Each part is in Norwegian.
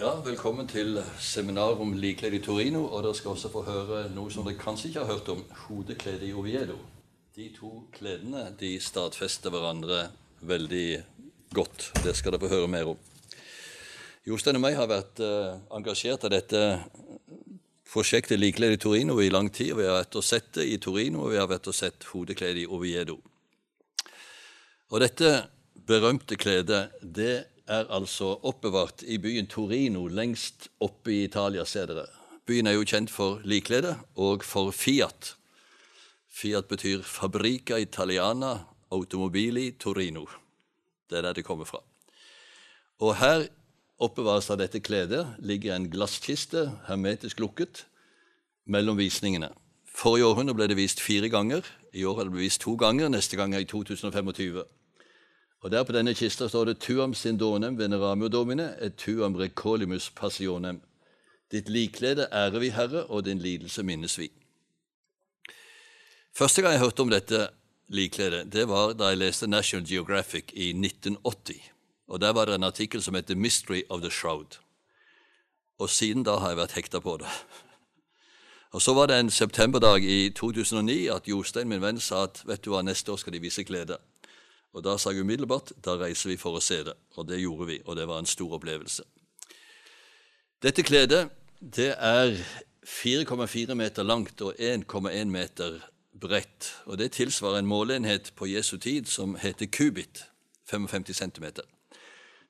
Ja, velkommen til seminar om likklede i Torino. Og dere skal også få høre noe som dere kanskje ikke har hørt om, hodekledet i Oviedo. De to kledene de stadfester hverandre veldig godt. Det skal dere få høre mer om. Jostein og meg har vært uh, engasjert av dette prosjektet Likklede i Torino i lang tid. Vi har vært og sett det i Torino, og vi har vært og sett hodekledet i Oviedo. Og dette berømte kledet det er altså oppbevart i byen Torino, lengst oppe i Italia, ser dere. Byen er jo kjent for likklede og for Fiat. Fiat betyr Fabrica Italiana Automobili Torino. Det er der det kommer fra. Og her oppbevares av dette kledet ligger en glasskiste, hermetisk lukket, mellom visningene. Forrige århundre ble det vist fire ganger. I år er det vist to ganger. Neste gang er i 2025. Og Der på denne kista står det 'Tuam sindonem veneramio domine et tuam recolimus passionem'. Ditt liklede ærer vi, Herre, og din lidelse minnes vi. Første gang jeg hørte om dette likledet, det var da jeg leste National Geographic i 1980. Og Der var det en artikkel som heter 'Mystery of the Shroud'. Og siden da har jeg vært hekta på det. Og Så var det en septemberdag i 2009 at Jostein, min venn, sa at vet du hva, neste år skal de vise kledet. Og Da sa jeg umiddelbart da reiser vi for å se det. Og det gjorde vi, og det var en stor opplevelse. Dette kledet det er 4,4 meter langt og 1,1 meter bredt. og Det tilsvarer en måleenhet på Jesu tid som heter kubit, 55 cm.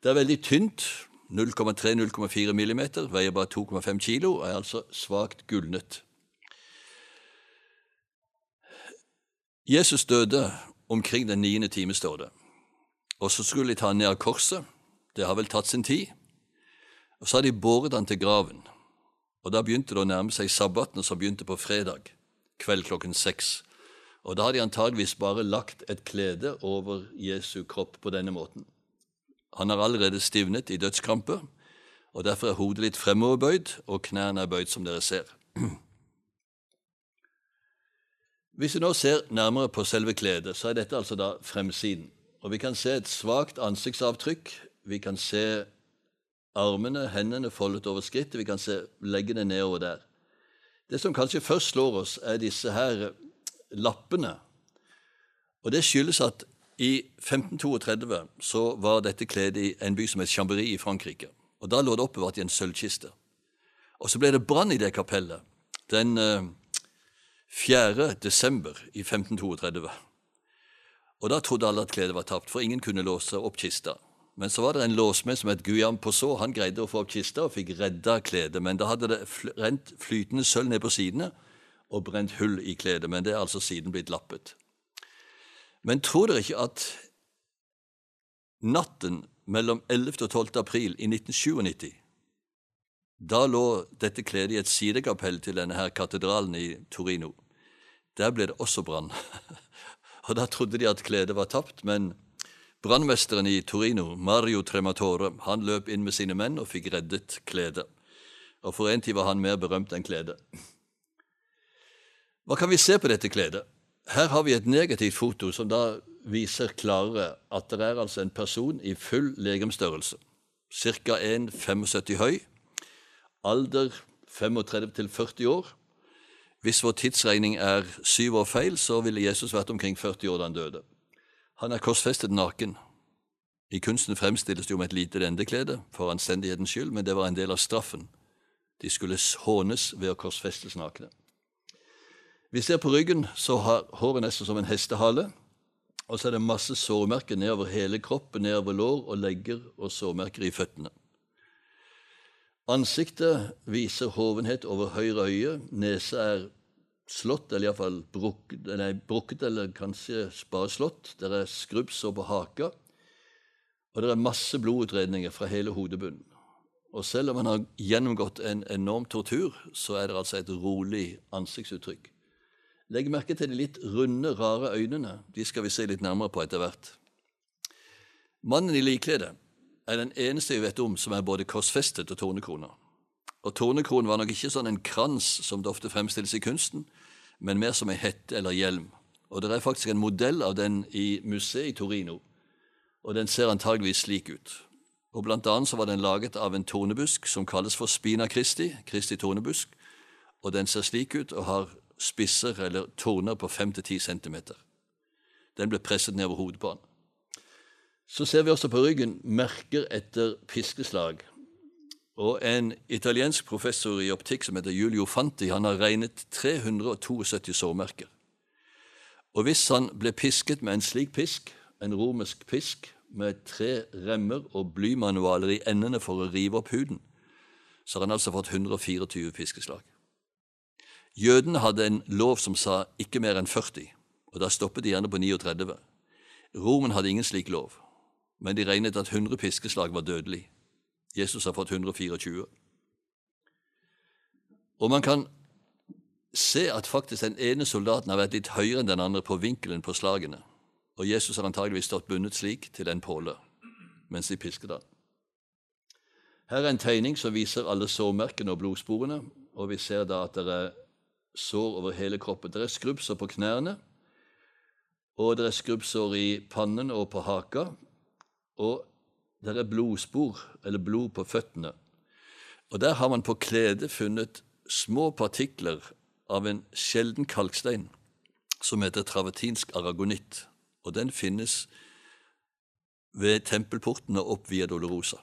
Det er veldig tynt, 0,3-0,4 millimeter, veier bare 2,5 kilo og er altså svakt gulnet. Jesus døde omkring den niende time, står det. Og så skulle de ta ned korset. Det har vel tatt sin tid. Og så har de båret han til graven. Og da begynte det å nærme seg sabbaten, som begynte på fredag kveld klokken seks. Og da har de antageligvis bare lagt et klede over Jesu kropp på denne måten. Han har allerede stivnet i dødskrampe, og derfor er hodet litt fremoverbøyd, og knærne er bøyd, som dere ser. Hvis vi nå ser nærmere på selve kledet, så er dette altså da fremsiden. Og Vi kan se et svakt ansiktsavtrykk. Vi kan se armene, hendene foldet over skrittet. Vi kan se leggene nedover der. Det som kanskje først slår oss, er disse her lappene. Og Det skyldes at i 1532 så var dette kledet i en by som het Chambéry i Frankrike. Og Da lå det oppbevart i en sølvkiste. Og Så ble det brann i det kapellet den 4. desember i 1532. Og Da trodde alle at kledet var tapt, for ingen kunne låse opp kista. Men så var det en låsmed som het Guillaume Possot. Han greide å få opp kista og fikk redda kledet. Men da hadde det rent flytende sølv ned på sidene og brent hull i kledet. Men det er altså siden blitt lappet. Men tror dere ikke at natten mellom 11. og 12. april i 1997 da lå dette kledet i et sidekapell til denne her katedralen i Torino. Der ble det også brann. og Da trodde de at kledet var tapt, men brannmesteren i Torino, Mario Trematore, han løp inn med sine menn og fikk reddet kledet. Og for en tid var han mer berømt enn kledet. Hva kan vi se på dette kledet? Her har vi et negativt foto som da viser klarere at det er altså en person i full legemsstørrelse. Ca. 1,75 høy, alder 35 til 40 år. Hvis vår tidsregning er syv år feil, så ville Jesus vært omkring 40 år da han døde. Han er korsfestet naken. I kunsten fremstilles det jo med et lite lendeklede for anstendighetens skyld, men det var en del av straffen. De skulle hånes ved å korsfestes nakne. Vi ser på ryggen, så har håret nesten som en hestehale. Og så er det masse sårmerker nedover hele kroppen, nedover lår og legger og sårmerker i føttene. Ansiktet viser hovenhet over høyre øye. Nesa er slått, eller iallfall brukket, nei, brukket, eller kanskje bare slått. Det er skrubbsår på haka, og det er masse blodutredninger fra hele hodebunnen. Og selv om han har gjennomgått en enorm tortur, så er det altså et rolig ansiktsuttrykk. Legg merke til de litt runde, rare øynene. De skal vi se litt nærmere på etter hvert. Mannen i likkledet er den eneste jeg vet om som er både korsfestet og tornekrona. Og tornekronen var nok ikke sånn en krans som det ofte fremstilles i kunsten, men mer som ei hette eller hjelm. Og det er faktisk en modell av den i museet i Torino, og den ser antageligvis slik ut. Og Blant annet så var den laget av en tornebusk som kalles for spina Christi, Kristi tornebusk, og den ser slik ut og har spisser eller torner på 5-10 cm. Den ble presset ned over hodet på han. Så ser vi også på ryggen merker etter piskeslag. Og En italiensk professor i optikk som heter Julio Fanti, han har regnet 372 sårmerker. Og hvis han ble pisket med en slik pisk, en romersk pisk, med tre remmer og blymanualer i endene for å rive opp huden, så har han altså fått 124 piskeslag. Jødene hadde en lov som sa ikke mer enn 40, og da stoppet de gjerne på 39. Romen hadde ingen slik lov, men de regnet at 100 piskeslag var dødelig. Jesus har fått 124. Og man kan se at faktisk den ene soldaten har vært litt høyere enn den andre på vinkelen på slagene, og Jesus har antageligvis stått bundet slik til en påle mens de pisket han. Her er en tegning som viser alle sårmerkene og blodsporene, og vi ser da at det er sår over hele kroppen. Det er skrubbsår på knærne, og det er skrubbsår i pannen og på haka, og det er blodspor, eller blod, på føttene. Og der har man på kledet funnet små partikler av en sjelden kalkstein som heter travertinsk aragonitt, og den finnes ved tempelportene opp via Dolorosa.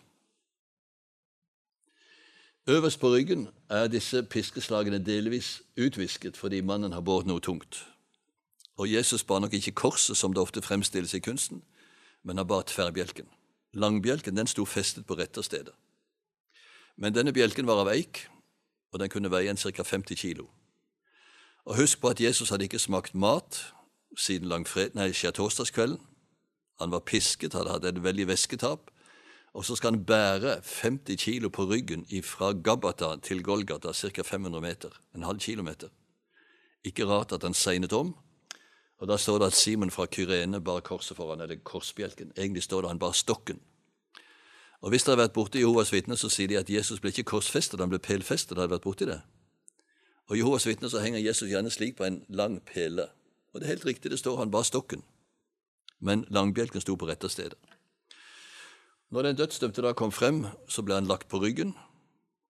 Øverst på ryggen er disse piskeslagene delvis utvisket fordi mannen har båret noe tungt. Og Jesus bar nok ikke korset, som det ofte fremstilles i kunsten, men han bar tverrbjelken. Langbjelken den sto festet på retterstedet. Men denne bjelken var av eik, og den kunne veie en ca. 50 kilo. Og Husk på at Jesus hadde ikke smakt mat siden langfred, nei, skjærtorsdagskvelden. Han var pisket, hadde hatt et veldig væsketap, og så skal han bære 50 kilo på ryggen fra Gabbata til Golgata, ca. 500 meter, en halv kilometer. Ikke rart at han segnet om. Og Da står det at Simon fra Kyrene bar korset foran, eller korsbjelken. Egentlig står det han bar stokken. Og Hvis dere har vært borti Jehovas vitner, så sier de at Jesus ble ikke korsfestet, han ble pelfestet. Har vært borti det? Og I Jehovas vitner så henger Jesus gjerne slik på en lang pele. Og det er helt riktig, det står han bar stokken. Men langbjelken sto på rette stedet. Når den dødsdømte da kom frem, så ble han lagt på ryggen,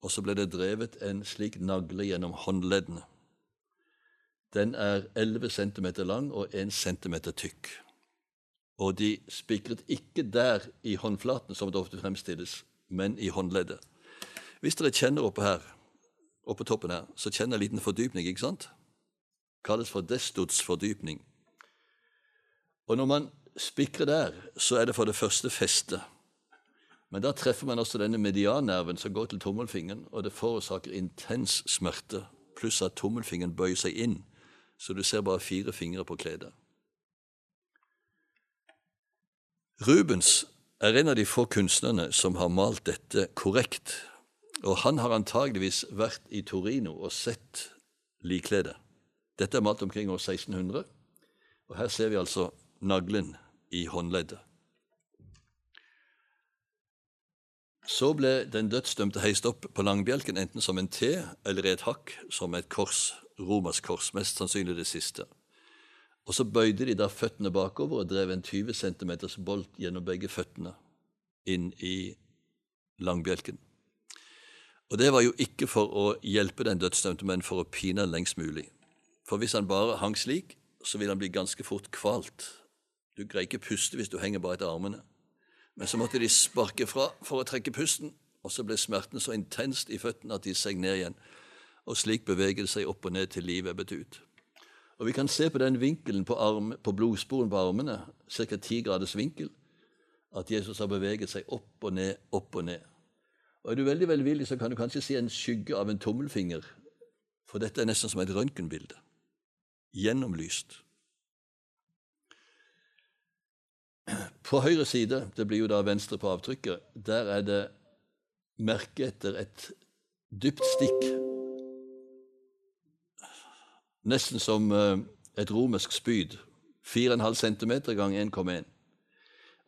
og så ble det drevet en slik nagle gjennom håndleddene. Den er 11 cm lang og 1 cm tykk. Og de spikret ikke der i håndflaten, som det ofte fremstilles, men i håndleddet. Hvis dere kjenner oppe her, oppe toppen her, så kjenner en liten fordypning, ikke sant? Kalles for destots fordypning. Og når man spikrer der, så er det for det første festet. Men da treffer man også denne mediannerven som går til tommelfingeren, og det forårsaker intens smerte, pluss at tommelfingeren bøyer seg inn, så du ser bare fire fingre på kledet. Rubens er en av de få kunstnerne som har malt dette korrekt, og han har antageligvis vært i Torino og sett likkledet. Dette er malt omkring år 1600, og her ser vi altså naglen i håndleddet. Så ble den dødsdømte heist opp på langbjelken enten som en T eller i et hakk som et kors, romersk kors, mest sannsynlig det siste. Og så bøyde de da føttene bakover og drev en 20 cm bolt gjennom begge føttene inn i langbjelken. Og det var jo ikke for å hjelpe den dødsdømte, men for å pine han lengst mulig. For hvis han bare hang slik, så vil han bli ganske fort kvalt. Du greier ikke puste hvis du henger bare etter armene. Men så måtte de sparke fra for å trekke pusten, og så ble smerten så intenst i føttene at de seg ned igjen. Og slik beveget det seg opp og ned til livet ebbet ut. Og Vi kan se på den vinkelen på, arm, på blodsporen på armene, ca. ti graders vinkel, at Jesus har beveget seg opp og ned, opp og ned. Og Er du veldig velvillig, så kan du kanskje se en skygge av en tommelfinger, for dette er nesten som et røntgenbilde. Gjennomlyst. På høyre side, det blir jo da venstre på avtrykket, der er det merke etter et dypt stikk. Nesten som eh, et romersk spyd. 4,5 cm gang 1,1.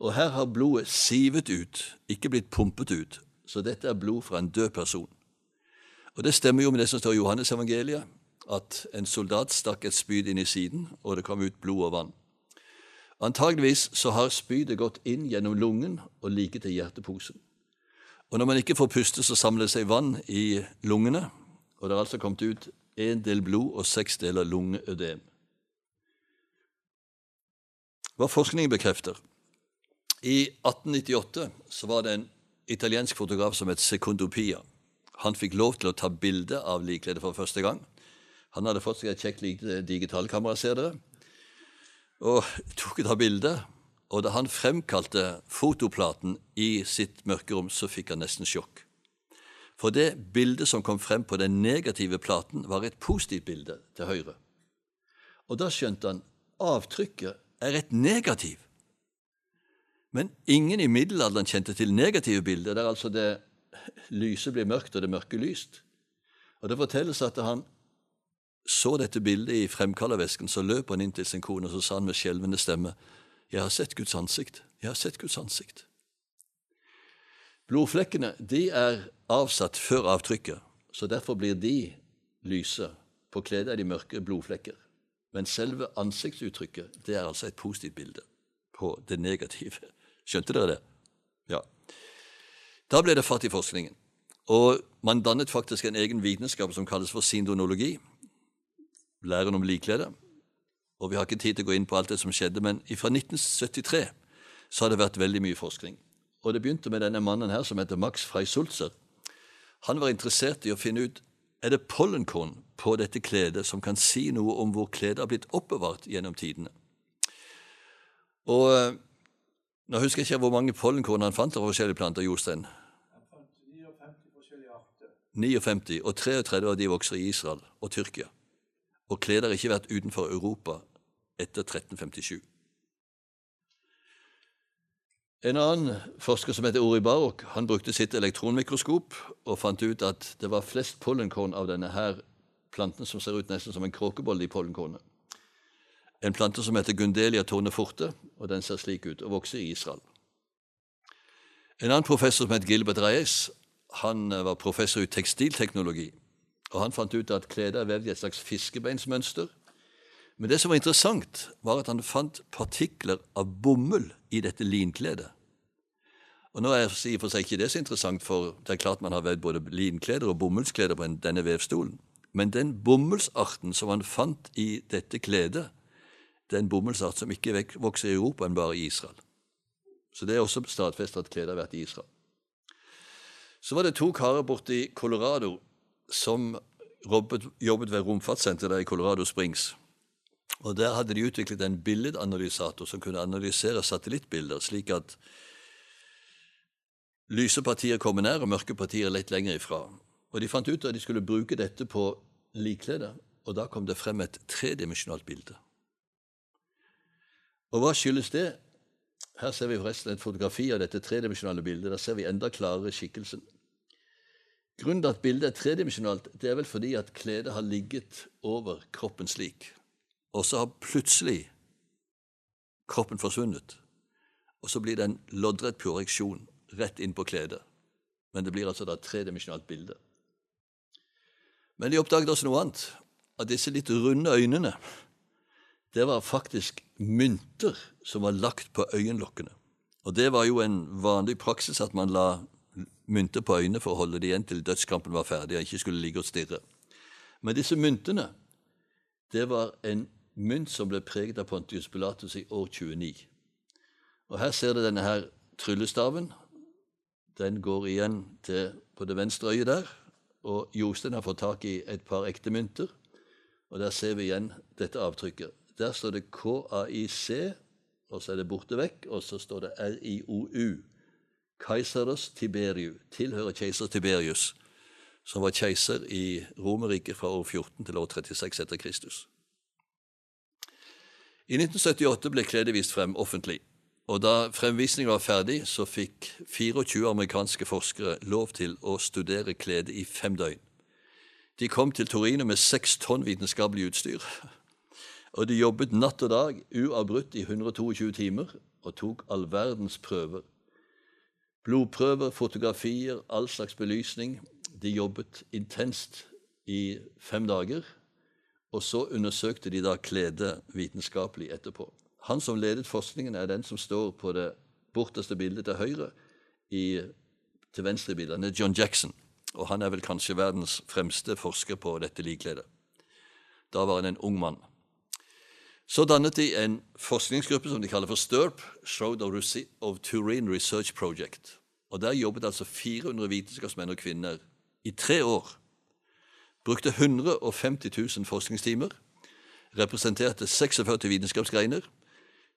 Og her har blodet sivet ut, ikke blitt pumpet ut. Så dette er blod fra en død person. Og det stemmer jo med det som står i Johannes evangeliet, at en soldat stakk et spyd inn i siden, og det kom ut blod og vann. Antageligvis så har spydet gått inn gjennom lungen og like til hjerteposen. Og når man ikke får puste, så samler det seg vann i lungene, og det har altså kommet ut én del blod og seks deler lungeødem. Hva forskningen bekrefter I 1898 så var det en italiensk fotograf som het Secundopia. Han fikk lov til å ta bilde av likkledet for første gang. Han hadde fått seg et kjekt digitalkamera, ser dere, og tok da bilde. Og da han fremkalte fotoplaten i sitt mørkerom, så fikk han nesten sjokk. For det bildet som kom frem på den negative platen, var et positivt bilde til høyre. Og da skjønte han avtrykket er et negativ. Men ingen i middelalderen kjente til negative bilder, der altså det lyse blir mørkt og det mørke lyst. Og Det fortelles at han så dette bildet i fremkallervesken, så løp han inn til sin kone og så sa han med skjelvende stemme, 'Jeg har sett Guds ansikt. Jeg har sett Guds ansikt.' Blodflekkene de er avsatt før avtrykket, så derfor blir de lyse. På kledet er de mørke blodflekker. Men selve ansiktsuttrykket det er altså et positivt bilde på det negative. Skjønte dere det? Ja. Da ble det fatt i forskningen. Og man dannet faktisk en egen vitenskap som kalles for sindonologi. Læren om likkledet. Og vi har ikke tid til å gå inn på alt det som skjedde, men fra 1973 så har det vært veldig mye forskning. Og det begynte med denne mannen her som heter Max Freisulzer. Han var interessert i å finne ut er det pollenkorn på dette kledet som kan si noe om hvor kledet har blitt oppbevart gjennom tidene. Og nå husker jeg ikke hvor mange pollenkorn han fant av forskjellige planter. Jostein. 59, forskjellige arter. 59, og 33 av de vokser i Israel og Tyrkia. Og kledet har ikke vært utenfor Europa etter 1357. En annen forsker som heter Ori Barok, han brukte sitt elektronmikroskop og fant ut at det var flest pollenkorn av denne her planten som ser ut nesten som en kråkebolle i pollenkornet. En plante som heter Gundelia torneforte, og den ser slik ut og vokser i Israel. En annen professor som het Gilbert Reyes, han eh, var professor i tekstilteknologi. og Han fant ut at kledet er vevd i et slags fiskebeinsmønster. Men det som var interessant, var at han fant partikler av bomull i dette linkledet. Og Nå er i og for seg ikke det så interessant, for det er klart man har vevd både linkleder og bomullskleder på denne vevstolen. Men den bomullsarten som han fant i dette kledet, det er en bomullsart som ikke vokser i Europa, enn bare i Israel. Så det er også stadfestet at kledet har vært i Israel. Så var det to karer borte i Colorado som jobbet, jobbet ved romfartssenteret i Colorado Springs. Og Der hadde de utviklet en billedanalysator som kunne analysere satellittbilder, slik at lyse partier kommer nær og mørke partier litt lenger ifra. Og De fant ut at de skulle bruke dette på likkledet, og da kom det frem et tredimensjonalt bilde. Og hva skyldes det? Her ser vi forresten et fotografi av dette tredimensjonale bildet. Der ser vi enda klarere skikkelsen. Grunnen til at bildet er tredimensjonalt, det er vel fordi at kledet har ligget over kroppen slik, og så har plutselig kroppen forsvunnet. Og så blir det en loddrett projeksjon rett inn på kledet. Men det blir altså da et tredimensjonalt bilde. Men de oppdaget også noe annet. At disse litt runde øynene det var faktisk mynter som var lagt på øyenlokkene. Og det var jo en vanlig praksis at man la mynter på øynene for å holde det igjen til dødskampen var ferdig og ikke skulle ligge og stirre. Men disse myntene, det var en mynt som ble preget av Pontius Pilatus i år 29. Og her ser du denne her tryllestaven. Den går igjen til på det venstre øyet der. Og Jostein har fått tak i et par ekte mynter. Og der ser vi igjen dette avtrykket. Der står det KAIC, og så er det borte vekk, og så står det RIOU. Keiseros Tiberiu tilhører keiser Tiberius, som var keiser i Romerriket fra år 14 til år 36 etter Kristus. I 1978 ble kledet vist frem offentlig, og da fremvisningen var ferdig, så fikk 24 amerikanske forskere lov til å studere kledet i fem døgn. De kom til Torino med seks tonn vitenskapelig utstyr og de jobbet natt og dag uavbrutt i 122 timer og tok all verdens prøver. Blodprøver, fotografier, all slags belysning. De jobbet intenst i fem dager. Og så undersøkte de da kledet vitenskapelig etterpå. Han som ledet forskningen, er den som står på det borteste bildet til høyre i til venstre i bildet, han er John Jackson. Og han er vel kanskje verdens fremste forsker på dette likkledet. Da var han en ung mann. Så dannet de en forskningsgruppe som de kaller for STURP, Shroud of Turin Research Project. Og Der jobbet altså 400 vitenskapsmenn og -kvinner i tre år. Brukte 150 000 forskningstimer, representerte 46 vitenskapsgreiner,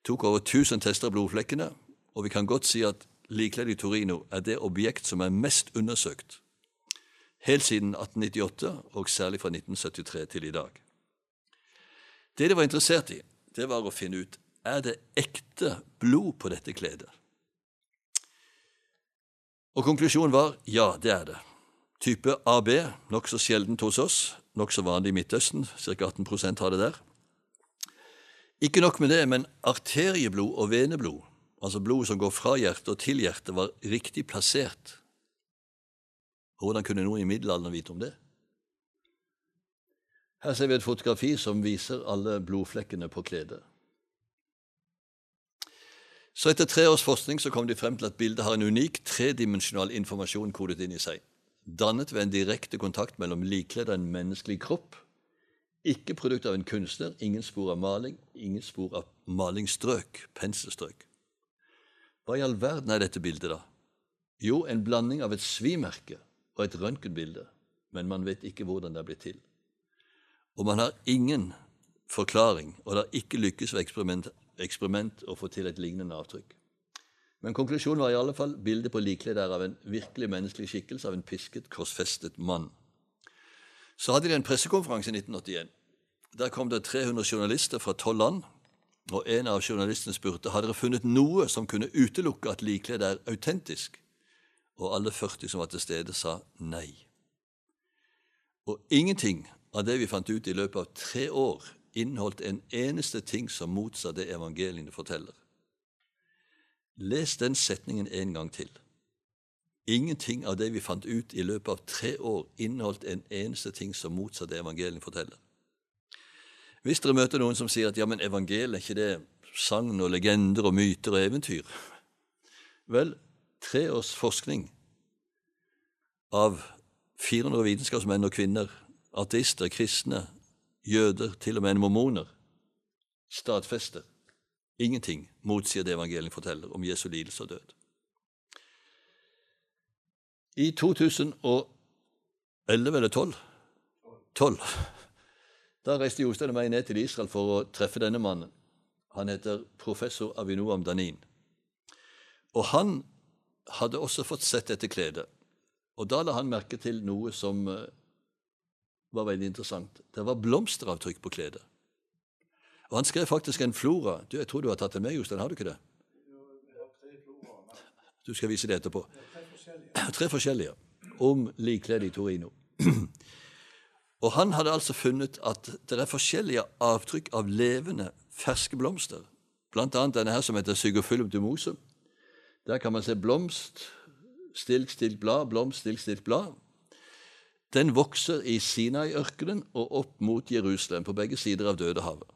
tok over 1000 tester av blodflekkene, og vi kan godt si at likkledet i Torino er det objekt som er mest undersøkt helt siden 1898, og særlig fra 1973 til i dag. Det de var interessert i, det var å finne ut er det ekte blod på dette kledet. Og konklusjonen var ja, det er det. Type AB, nokså sjeldent hos oss, nokså vanlig i Midtøsten, ca. 18 har det der. Ikke nok med det, men arterieblod og veneblod, altså blod som går fra hjertet og til hjertet, var riktig plassert. Hvordan kunne noen i middelalderen vite om det? Her ser vi et fotografi som viser alle blodflekkene på kledet. Så etter tre års forskning så kom de frem til at bildet har en unik tredimensjonal informasjon kodet inn i seg, dannet ved en direkte kontakt mellom likkledd og en menneskelig kropp, ikke produkt av en kunstner, ingen spor av maling, ingen spor av malingsstrøk, penselstrøk. Hva i all verden er dette bildet, da? Jo, en blanding av et svimerke og et røntgenbilde, men man vet ikke hvordan det er blitt til. Og man har ingen forklaring, og det har ikke lykkes ved eksperiment, eksperiment å få til et lignende avtrykk. Men konklusjonen var i alle fall bildet på likkledet er av en virkelig menneskelig skikkelse av en pisket, korsfestet mann. Så hadde de en pressekonferanse i 1981. Der kom det 300 journalister fra tolv land, og en av journalistene spurte hadde dere funnet noe som kunne utelukke at likkledet er autentisk. Og alle 40 som var til stede, sa nei. Og ingenting av det vi fant ut i løpet av tre år, inneholdt en eneste ting som motsa det evangeliene forteller. Les den setningen en gang til. Ingenting av det vi fant ut i løpet av tre år, inneholdt en eneste ting som motsatt det evangeliene forteller. Hvis dere møter noen som sier at ja, men evangeliet er ikke det sagn og legender og myter og eventyr Vel, tre års forskning av 400 vitenskapsmenn og -kvinner ateister, kristne, jøder, til og med mormoner, stadfester ingenting motsier det evangeliet forteller om Jesu lidelse og død. I 2011 eller 12, 12 da reiste Jostein og meg ned til Israel for å treffe denne mannen. Han heter professor Avinoam Danin. Og han hadde også fått sett dette kledet. Og da la han merke til noe som eh, var veldig interessant. Det var blomsteravtrykk på kledet. Og han skrev faktisk en flora. Du, Jeg tror du har tatt den med, Jostein. Har du ikke det? Du skal vise det etterpå. Tre forskjellige om likkledd i Torino. Og han hadde altså funnet at det er forskjellige avtrykk av levende, ferske blomster. Blant annet denne her som heter Sygofyllum dumose. Der kan man se blomst, stilk, stilk, blad, blomst, stilk, stilk, blad. Den vokser i Sinai-ørkenen og opp mot Jerusalem, på begge sider av Dødehavet.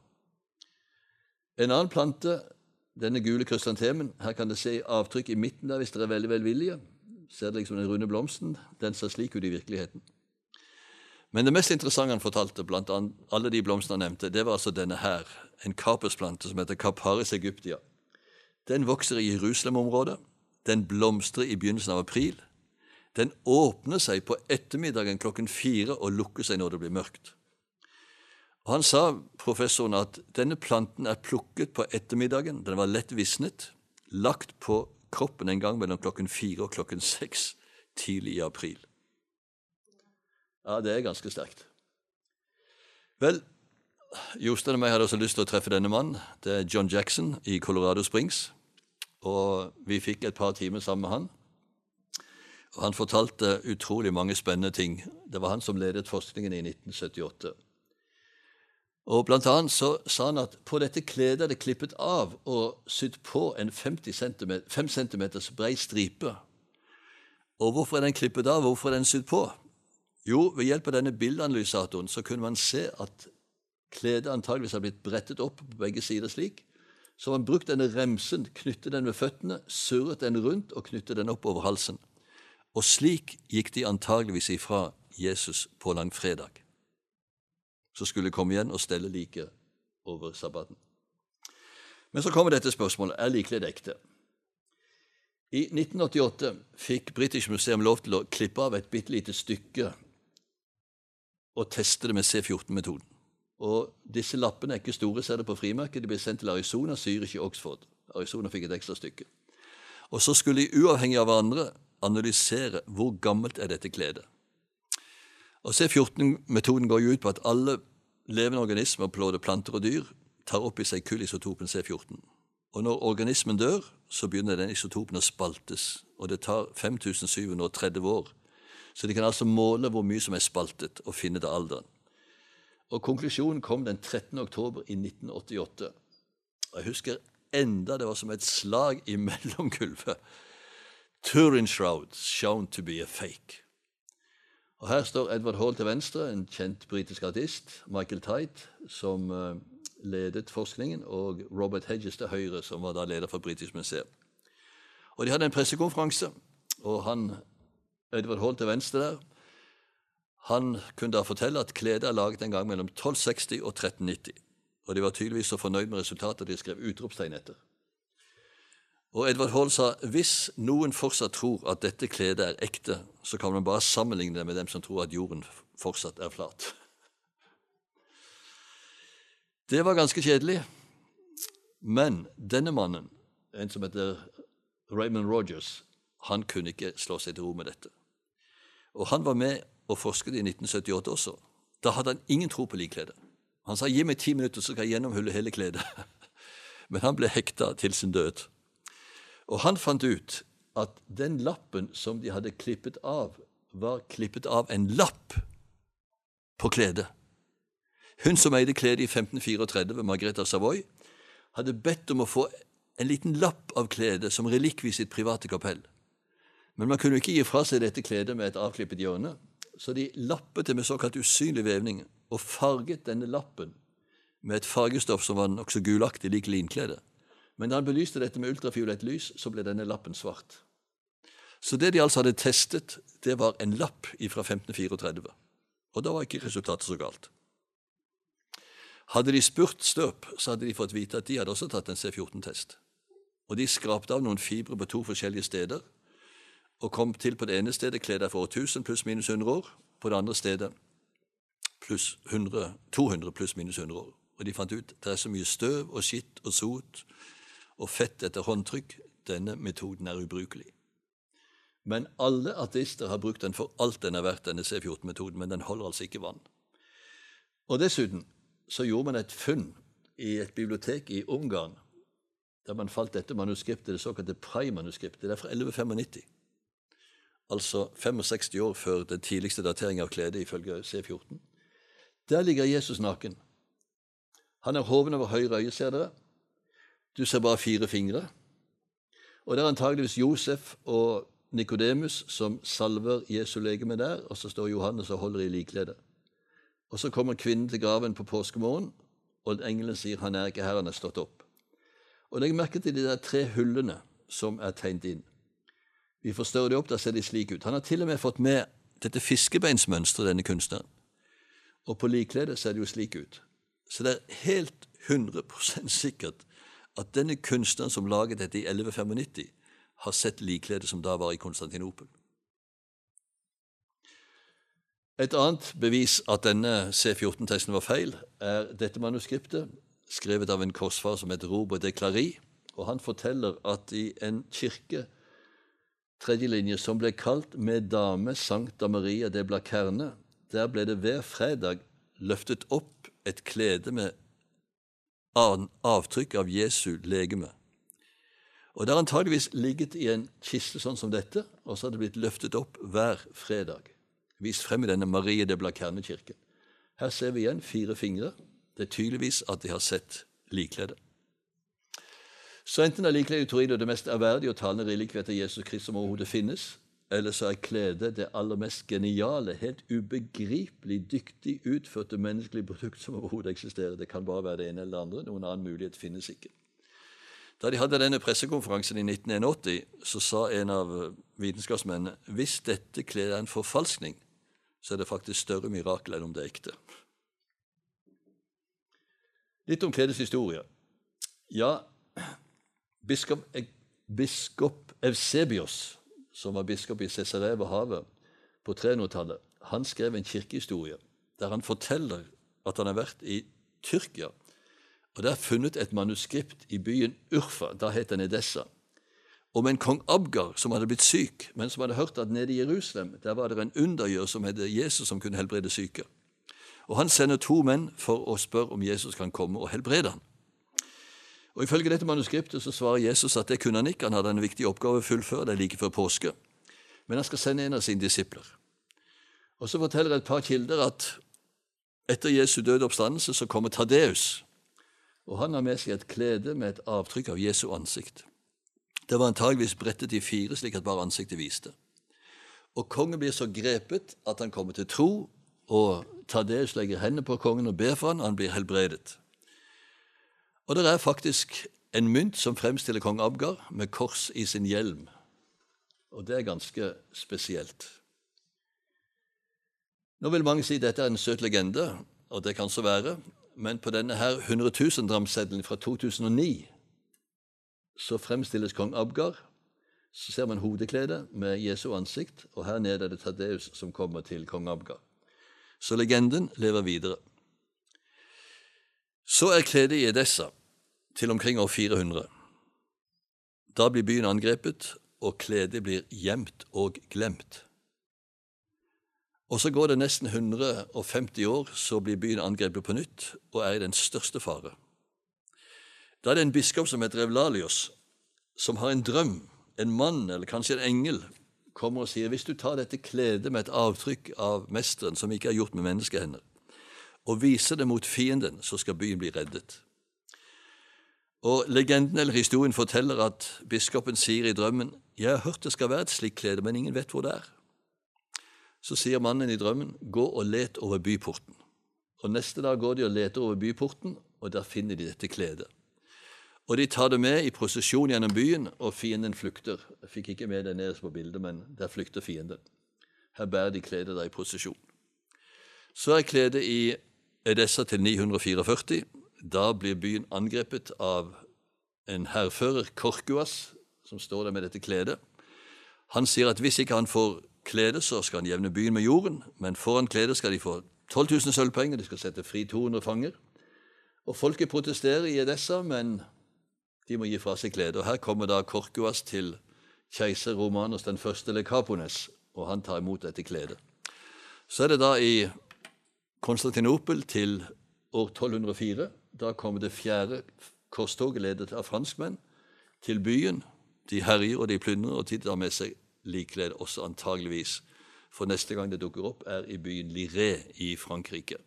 En annen plante, denne gule krysantemen, her kan dere se avtrykk i midten der hvis dere er veldig velvillige. Ser dere liksom den runde blomsten? Den ser slik ut i virkeligheten. Men det mest interessante han fortalte, blant alle de blomstene han nevnte, det var altså denne her, en kapusplante som heter Caparis egyptia. Den vokser i Jerusalem-området. Den blomstrer i begynnelsen av april. Den åpner seg på ettermiddagen klokken fire og lukker seg når det blir mørkt. Og Han sa professoren at denne planten er plukket på ettermiddagen, den var lett visnet, lagt på kroppen en gang mellom klokken fire og klokken seks tidlig i april. Ja, det er ganske sterkt. Vel, Jostein og meg hadde også lyst til å treffe denne mannen. Det er John Jackson i Colorado Springs. Og vi fikk et par timer sammen med han. Og Han fortalte utrolig mange spennende ting. Det var han som ledet forskningen i 1978. Og Blant annet så sa han at på dette kledet er det klippet av og sydd på en 50 cm, 5 cm brei stripe. Og hvorfor er den klippet av, hvorfor er den sydd på? Jo, ved hjelp av denne bildeanalysatoren så kunne man se at kledet antageligvis har blitt brettet opp på begge sider slik. Så man brukte denne remsen, knyttet den ved føttene, surret den rundt og knyttet den opp over halsen. Og slik gikk de antageligvis ifra Jesus på langfredag, så skulle komme igjen og stelle liket over sabbaten. Men så kommer dette spørsmålet er likledd ekte. I 1988 fikk British Museum lov til å klippe av et bitte lite stykke og teste det med C14-metoden. Og Disse lappene er ikke store, ser det på frimerket. De ble sendt til Arizona, Zürich og Oxford. Arizona fikk et ekstra stykke. Og Så skulle de uavhengig av hverandre analysere hvor gammelt er dette kledet. Og C14-metoden går jo ut på at alle levende organismer, både planter og dyr, tar opp i seg kullisotopen C14. Og når organismen dør, så begynner den isotopen å spaltes. Og det tar 5730 år. Så de kan altså måle hvor mye som er spaltet, og finne det alderen. Og Konklusjonen kom den 13. oktober i 1988. Og Jeg husker enda det var som et slag i mellomgulvet. Turin Shroud shown to be a fake. Og Her står Edward Hall til venstre, en kjent britisk artist, Michael Tite, som uh, ledet forskningen, og Robert Hedges til høyre, som var da leder for Britisk museum. Og De hadde en pressekonferanse, og han, Edward Hall til venstre der, han kunne da fortelle at kledet er laget en gang mellom 1260 og 1390. Og de var tydeligvis så fornøyd med resultatet at de skrev utropstegn etter. Og Edvard Hall sa hvis noen fortsatt tror at dette kledet er ekte, så kan man bare sammenligne det med dem som tror at jorden fortsatt er flat. Det var ganske kjedelig. Men denne mannen, en som heter Raymond Rogers, han kunne ikke slå seg til ro med dette. Og han var med og forsket i 1978 også. Da hadde han ingen tro på likkledet. Han sa 'gi meg ti minutter, så skal jeg gjennomhulle hele kledet'. Men han ble hekta til sin død. Og han fant ut at den lappen som de hadde klippet av, var klippet av en lapp på kledet. Hun som eide kledet i 1534, Margrethe Savoy, hadde bedt om å få en liten lapp av kledet som relikvie i sitt private kapell. Men man kunne ikke gi fra seg dette kledet med et avklippet hjørne, så de lappet det med såkalt usynlig vevning og farget denne lappen med et fargestoff som var nokså gulaktig, lik linkledet. Men da han belyste dette med ultrafiolett lys, så ble denne lappen svart. Så det de altså hadde testet, det var en lapp fra 1534. Og da var ikke resultatet så galt. Hadde de spurt Støp, så hadde de fått vite at de hadde også tatt en C14-test. Og de skrapte av noen fibre på to forskjellige steder og kom til på det ene stedet kledd for 1000 pluss minus 100 år, på det andre stedet pluss 100, 200 pluss minus 100 år. Og de fant ut det er så mye støv og skitt og sot og fett etter håndtrykk. Denne metoden er ubrukelig. Men alle ateister har brukt den for alt den er verdt, denne C14-metoden, men den holder altså ikke vann. Og dessuten så gjorde man et funn i et bibliotek i Ungarn, der man falt dette manuskriptet, det såkalte Prai-manuskriptet. Det er fra 1195 altså 65 år før den tidligste dateringen av kledet ifølge C14. Der ligger Jesus naken. Han er hoven over høyre øye, ser dere. Du ser bare fire fingre. Og det er antageligvis Josef og Nikodemus som salver Jesu legeme der, og så står Johannes og holder i likledet. Og så kommer kvinnen til graven på påskemorgen, og engelen sier han er ikke her, han er stått opp. Og Legg merke til de der tre hullene som er tegnet inn. Vi forstørrer de opp, da ser de slik ut. Han har til og med fått med dette fiskebeinsmønsteret, denne kunstneren. Og på likledet ser det jo slik ut. Så det er helt 100% sikkert at denne kunstneren som laget dette i 1195, har sett likkledet som da var i Konstantinopel. Et annet bevis at denne C14-testen var feil, er dette manuskriptet, skrevet av en korsfar som heter Robert de Clary. Og han forteller at i en kirke tredje linje, som ble kalt Med dame Sankta Maria de Blacerne. Der ble det hver fredag løftet opp et klede med avtrykk av Jesu legeme. Og Det har antageligvis ligget i en kiste sånn som dette, og så har det blitt løftet opp hver fredag. Vist frem i denne Marie de Blakerne-kirken. Her ser vi igjen fire fingre. Det er tydeligvis at de har sett likkledet. Så enten er likeledes Torino det mest ærverdige og talende relikviet av Jesus Kristus som overhodet finnes, eller så er kledet det aller mest geniale, helt ubegripelig dyktig utførte menneskelige produkt som overhodet eksisterer. Det kan bare være det ene eller det andre. Noen annen mulighet finnes ikke. Da de hadde denne pressekonferansen i 1981, så sa en av vitenskapsmennene hvis dette kledet er en forfalskning, så er det faktisk større mirakel enn om det er ekte. Litt om kledets historie. Ja, biskop, biskop Eusebios, som var biskop i Cesarea ved havet på 300-tallet, han skrev en kirkehistorie der han forteller at han har vært i Tyrkia. Og det er funnet et manuskript i byen Urfa, da het den Edessa, om en kong Abgar som hadde blitt syk, men som hadde hørt at nede i Jerusalem der var det en undergjør som het Jesus, som kunne helbrede syke. Og Han sender to menn for å spørre om Jesus kan komme og helbrede ham. Og Ifølge dette manuskriptet så svarer Jesus at det kunne han ikke. Han hadde en viktig oppgave å fullføre, det er like før påske. Men han skal sende en av sine disipler. Og Så forteller et par kilder at etter Jesu døde oppstandelse så kommer Tadeus. Og Han har med seg et klede med et avtrykk av Jesu ansikt. Det var antageligvis brettet i fire, slik at bare ansiktet viste. Og kongen blir så grepet at han kommer til tro, og Tadeus legger hendene på kongen og ber for han, og han blir helbredet. Og det er faktisk en mynt som fremstiller kong Abgar med kors i sin hjelm. Og det er ganske spesielt. Nå vil mange si dette er en søt legende, og det kan så være, men på denne her 100 000-dramseddelen fra 2009 så fremstilles kong Abgar. Så ser man hodekledet med Jesu ansikt, og her nede er det Tadeus som kommer til kong Abgar. Så legenden lever videre. Så er kledet i Edessa til omkring år 400. Da blir byen angrepet, og kledet blir gjemt og glemt. Og Så går det nesten 150 år, så blir byen angrepet på nytt og er i den største fare. Da er det en biskop som heter Evlalios, som har en drøm. En mann, eller kanskje en engel, kommer og sier hvis du tar dette kledet med et avtrykk av mesteren som ikke er gjort med menneskehender, og viser det mot fienden, så skal byen bli reddet. Og Legenden eller historien forteller at biskopen sier i drømmen jeg har hørt det skal være et slikt klede, men ingen vet hvor det er. Så sier mannen i drømmen gå og let over byporten. Og Neste dag går de og leter over byporten, og der finner de dette kledet. Og de tar det med i prosesjon gjennom byen, og fienden flykter. Jeg fikk ikke med det nederst på bildet, men der flykter fienden. Her bærer de kledet der i prosesjon. Så er kledet i Edessa til 944. Da blir byen angrepet av en hærfører, Korkuas, som står der med dette kledet. Han sier at hvis ikke han får kledet, så skal han jevne byen med jorden, men foran kledet skal de få 12 000 sølvpenger, de skal sette fri 200 fanger. Og folket protesterer i Edessa, men de må gi fra seg kledet. Og her kommer da Korkuas til keiser Romanos den første Lekapones, og han tar imot dette kledet. Så er det da i Konstantinopel til år 1204. Da kommer det fjerde korstoget ledet av franskmenn til byen. De herjer og de plyndrer, og de tar med seg liklede også antageligvis. For neste gang det dukker opp, er i byen Liré i Frankrike.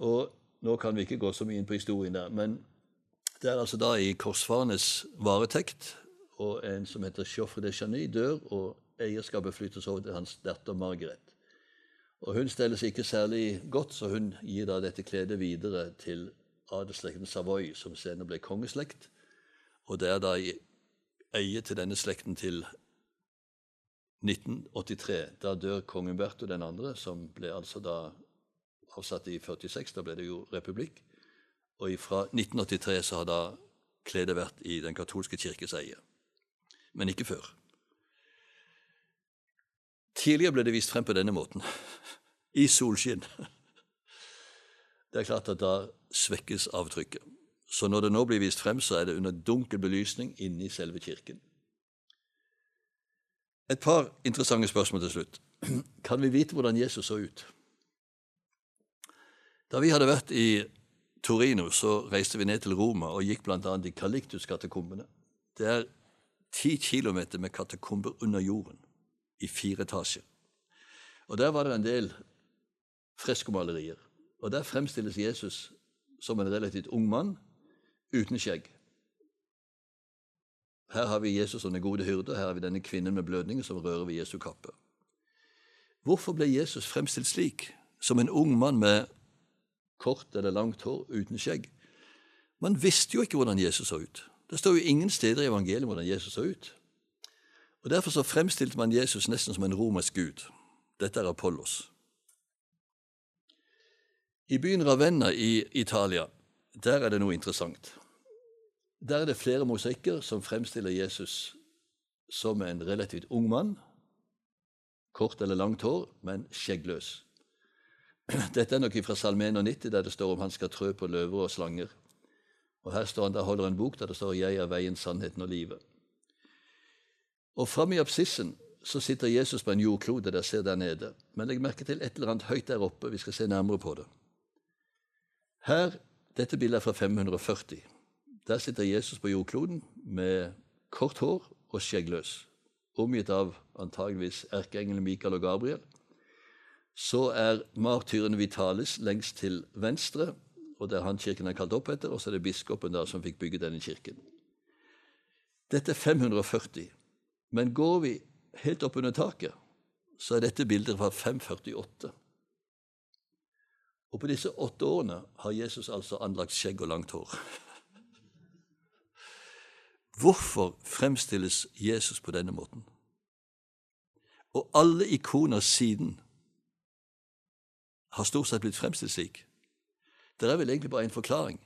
Og nå kan vi ikke gå så mye inn på historien der, men det er altså da i korsfarenes varetekt, og en som heter Joffre de Chany, dør, og eierskapet flyttes over til hans datter Margaret. Og Hun steller seg ikke særlig godt, så hun gir da dette kledet videre til adelsslekten Savoy, som senere ble kongeslekt. Og det er da i eie til denne slekten til 1983. Da dør kong Umberto den andre, som ble altså da avsatt i 46. Da ble det jo republikk. Og fra 1983 så har da kledet vært i Den katolske kirkes eie. Men ikke før. Tidligere ble det vist frem på denne måten. I solskinn. Det er klart at da svekkes avtrykket. Så når det nå blir vist frem, så er det under dunkel belysning inne i selve kirken. Et par interessante spørsmål til slutt. Kan vi vite hvordan Jesus så ut? Da vi hadde vært i Torino, så reiste vi ned til Roma og gikk bl.a. i Calictus-katakombene. Det er ti kilometer med katakomber under jorden, i fire etasjer. Og Der var det en del freskomalerier. Og Der fremstilles Jesus som en relativt ung mann uten skjegg. Her har vi Jesus som den gode hyrde, her har vi denne kvinnen med blødninger som rører ved Jesu kappe. Hvorfor ble Jesus fremstilt slik, som en ung mann med kort eller langt hår uten skjegg? Man visste jo ikke hvordan Jesus så ut. Det står jo ingen steder i evangeliet hvordan Jesus så ut. Og Derfor så fremstilte man Jesus nesten som en romersk gud. Dette er Apollos. I byen Ravenna i Italia der er det noe interessant. Der er det flere mosaikker som fremstiller Jesus som en relativt ung mann. Kort eller langt hår, men skjeggløs. Dette er nok fra Salme 91, der det står om han skal trø på løver og slanger. Og Her står han, der holder en bok der det står 'Jeg er veien, sannheten og livet'. Og framme i absissen så sitter Jesus på en jordklode der ser der nede. Men legg merke til et eller annet høyt der oppe. Vi skal se nærmere på det. Her, Dette bildet er fra 540. Der sitter Jesus på jordkloden med kort hår og skjeggløs, omgitt av antageligvis erkeengelen Mikael og Gabriel. Så er martyren Vitalis lengst til venstre, og det er han kirken er kalt opp etter, og så er det biskopen der som fikk bygge denne kirken. Dette er 540. Men går vi helt opp under taket, så er dette bildet fra 548. Og på disse åtte årene har Jesus altså anlagt skjegg og langt hår. Hvorfor fremstilles Jesus på denne måten? Og alle ikoner siden har stort sett blitt fremstilt slik. Det er vel egentlig bare én forklaring.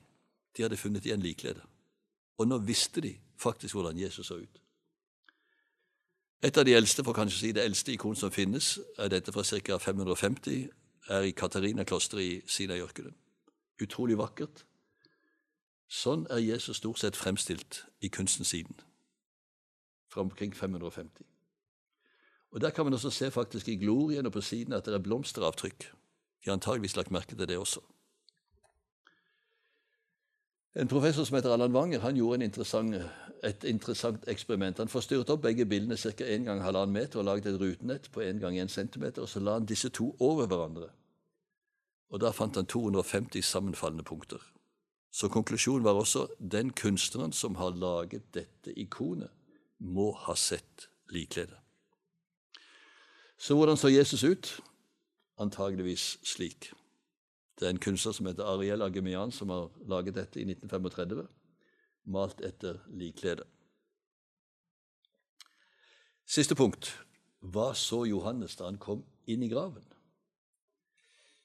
De hadde funnet igjen liklede. Og nå visste de faktisk hvordan Jesus så ut. Et av de eldste, for kanskje å si det eldste ikon som finnes, er dette fra ca. 550, er i Katarina-klosteret i Sinajørkenen. Utrolig vakkert. Sånn er Jesus stort sett fremstilt i kunstens siden, fra omkring 550. Og Der kan man også se faktisk i glorien og på siden at det er blomsteravtrykk. De har antageligvis lagt merke til det også. En professor som heter Allan Wanger, han gjorde en interessant, et interessant eksperiment. Han forstyrret opp begge bildene ca. 1 gang halvannen meter og lagde et rutenett på 1 gang én centimeter, og så la han disse to over hverandre. Og Da fant han 250 sammenfallende punkter. Så konklusjonen var også den kunstneren som har laget dette ikonet, må ha sett likledet. Så hvordan så Jesus ut? Antageligvis slik. Det er en kunstner som heter Ariel Agemian, som har laget dette i 1935, malt etter likkledet. Siste punkt. Hva så Johannes da han kom inn i graven?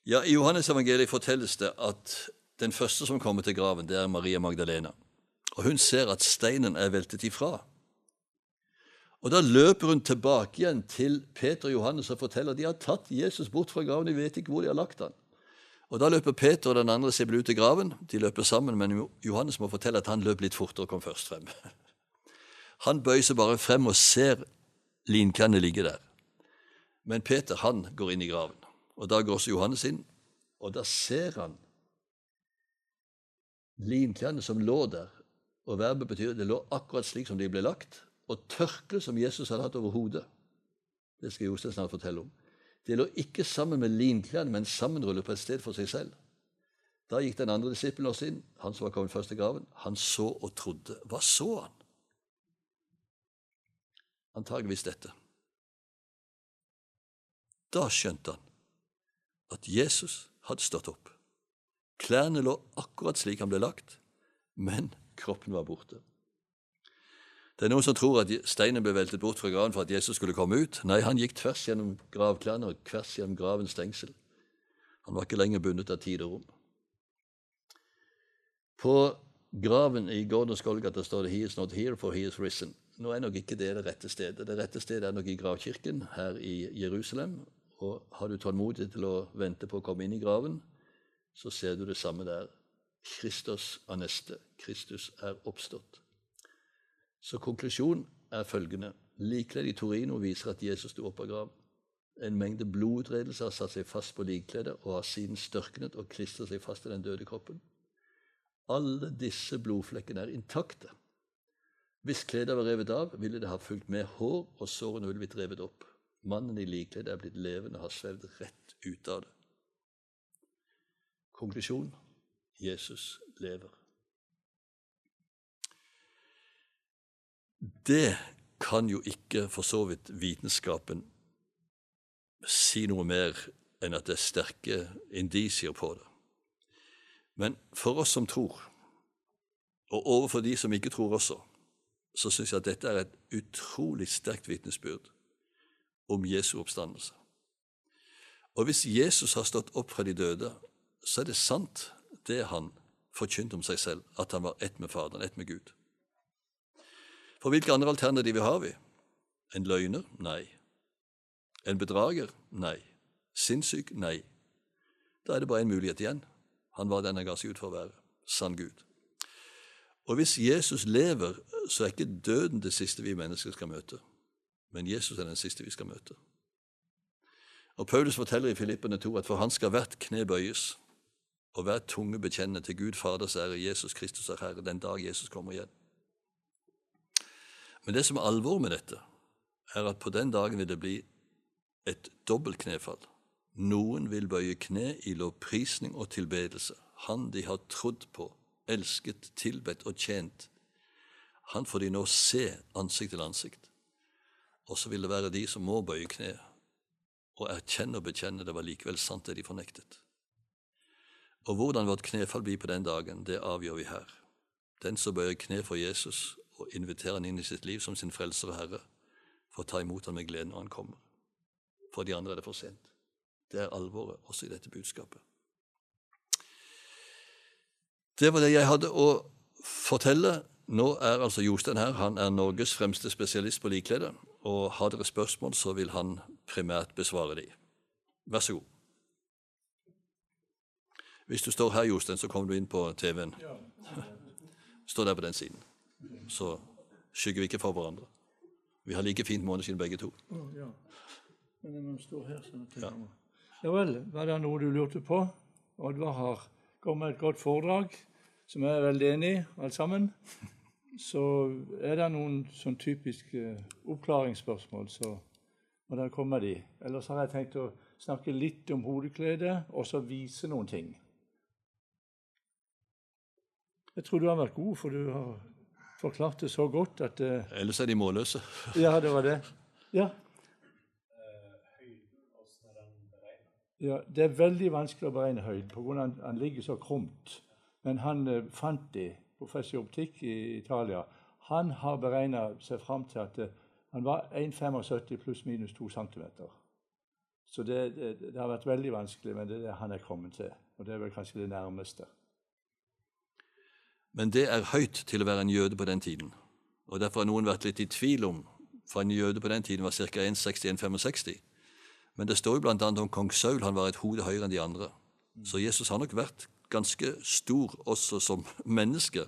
Ja, I Johannes evangeliet fortelles det at den første som kommer til graven, det er Maria Magdalena. Og Hun ser at steinen er veltet ifra. Og Da løper hun tilbake igjen til Peter og Johannes og forteller at de har tatt Jesus bort fra graven. De vet ikke hvor de har lagt han. Og Da løper Peter og den andre Sebel ut til graven. De løper sammen, men Johannes må fortelle at han løp litt fortere og kom først frem. Han bøyer seg bare frem og ser linklærne ligge der. Men Peter han går inn i graven. Og Da går også Johannes inn, og da ser han linklærne som lå der. Og verbet betyr det lå akkurat slik som de ble lagt. Og tørkleet som Jesus hadde hatt over hodet. Det skal Jostein snart fortelle om. De lå ikke sammen med linklærne, men sammenrullet på et sted for seg selv. Da gikk den andre disippelen også inn, han som var kommet først til graven. Han så og trodde. Hva så han? Antageligvis dette. Da skjønte han at Jesus hadde stått opp. Klærne lå akkurat slik han ble lagt, men kroppen var borte. Det er noen som tror at steinen ble veltet bort fra graven for at Jesus skulle komme ut. Nei, han gikk tvers gjennom gravklærne og tvers gjennom gravens stengsel. Han var ikke lenger bundet av tid og rom. På graven i Gordons Golgata står det 'He is not here, for he is risen'. Nå er nok ikke det det rette stedet. Det rette stedet er nok i gravkirken her i Jerusalem. Og har du tålmodighet til å vente på å komme inn i graven, så ser du det samme der. Kristus aneste. Kristus er oppstått. Så konklusjonen er følgende. Likkledd i Torino viser at Jesus sto opp av graven. En mengde blodutredelser har satt seg fast på likkledet og har siden størknet og klistret seg fast til den døde kroppen. Alle disse blodflekkene er intakte. Hvis kledet var revet av, ville det ha fulgt med hår, og sårene ville blitt revet opp. Mannen i likkledet er blitt levende og har svevd rett ut av det. Konklusjon Jesus lever. Det kan jo ikke for så vidt vitenskapen si noe mer enn at det er sterke indisier på det. Men for oss som tror, Og overfor de som ikke tror også, så syns jeg at dette er et utrolig sterkt vitnesbyrd om Jesu oppstandelse. Og hvis Jesus har stått opp fra de døde, så er det sant, det han forkynte om seg selv, at han var ett med Faderen, ett med Gud. For hvilke andre alternativer har vi? En løgner? Nei. En bedrager? Nei. Sinnssyk? Nei. Da er det bare en mulighet igjen. Han var den han ga seg ut for å være. Sann Gud. Og hvis Jesus lever, så er ikke døden det siste vi mennesker skal møte, men Jesus er den siste vi skal møte. Og Paulus forteller i Filippene 2 at for han skal hvert kne bøyes, og hver tunge bekjenne til Gud Faders ære, Jesus Kristus er Herre, den dag Jesus kommer igjen. Men det som er alvor med dette, er at på den dagen vil det bli et dobbelt knefall. Noen vil bøye kne i lovprisning og tilbedelse. Han de har trodd på, elsket, tilbedt og tjent. Han får de nå se ansikt til ansikt. Og så vil det være de som må bøye kne og erkjenne og bekjenne det var likevel sant, det de fornektet. Og hvordan vårt knefall blir på den dagen, det avgjør vi her. Den som bøyer kne for Jesus og inviterer han inn i sitt liv som sin frelser og herre, for å ta imot han med glede når han kommer. For de andre er det for sent. Det er alvoret også i dette budskapet. Det var det jeg hadde å fortelle. Nå er altså Jostein her. Han er Norges fremste spesialist på likklede. Og har dere spørsmål, så vil han primært besvare de. Vær så god. Hvis du står her, Jostein, så kommer du inn på TV-en. Stå der på den siden. Så skygger vi ikke for hverandre. Vi har like fint måneskinn begge to. ja. Her sånn ja. ja vel, var det noe du lurte på? Oddvar har kommet med et godt foredrag, som jeg er veldig enig i, alt sammen. Så er det noen sånn typiske oppklaringsspørsmål, så må dere komme med de. Ellers har jeg tenkt å snakke litt om hodekledet, og så vise noen ting. Jeg tror du har vært god, for du har forklart det så godt at uh, Ellers er de målløse. ja, det var det. Ja. ja. Det er veldig vanskelig å beregne høyden pga. at han, han ligger så krumt. Men han uh, fant det, professor i optikk i Italia, han har beregna seg fram til at uh, han var 1,75 pluss minus 2 cm. Så det, det, det, har vært veldig vanskelig, men det er det han er kommet til. Og det er vel kanskje det nærmeste. Men det er høyt til å være en jøde på den tiden. Og Derfor har noen vært litt i tvil om for en jøde på den tiden var ca. 1,60-1,65. Men det står jo bl.a. om kong Saul. Han var et hode høyere enn de andre. Så Jesus har nok vært ganske stor også som menneske,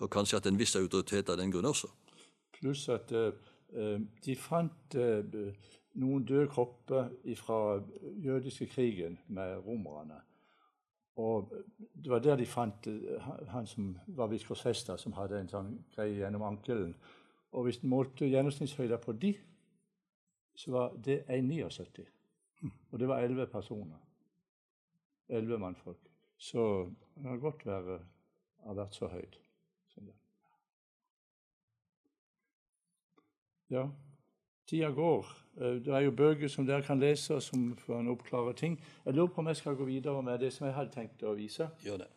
og kanskje hatt en viss autoritet av den grunn også. Pluss at uh, de fant uh, noen døde kropper fra jødiske krigen med romerne. Og Det var der de fant eh, han som var biskopsfesta, som hadde en sånn greie gjennom ankelen. Og hvis en målte gjennomsnittshøyden på de, så var det 1,79. Og det var elleve personer. Elleve mannfolk. Så det kan godt være, har vært så høyt som det. Ja, tida går. Eh, det er jo bøker som dere kan lese, som kan oppklare ting. Jeg lurer på om jeg skal gå videre med det som jeg hadde tenkt å vise. Gjør det.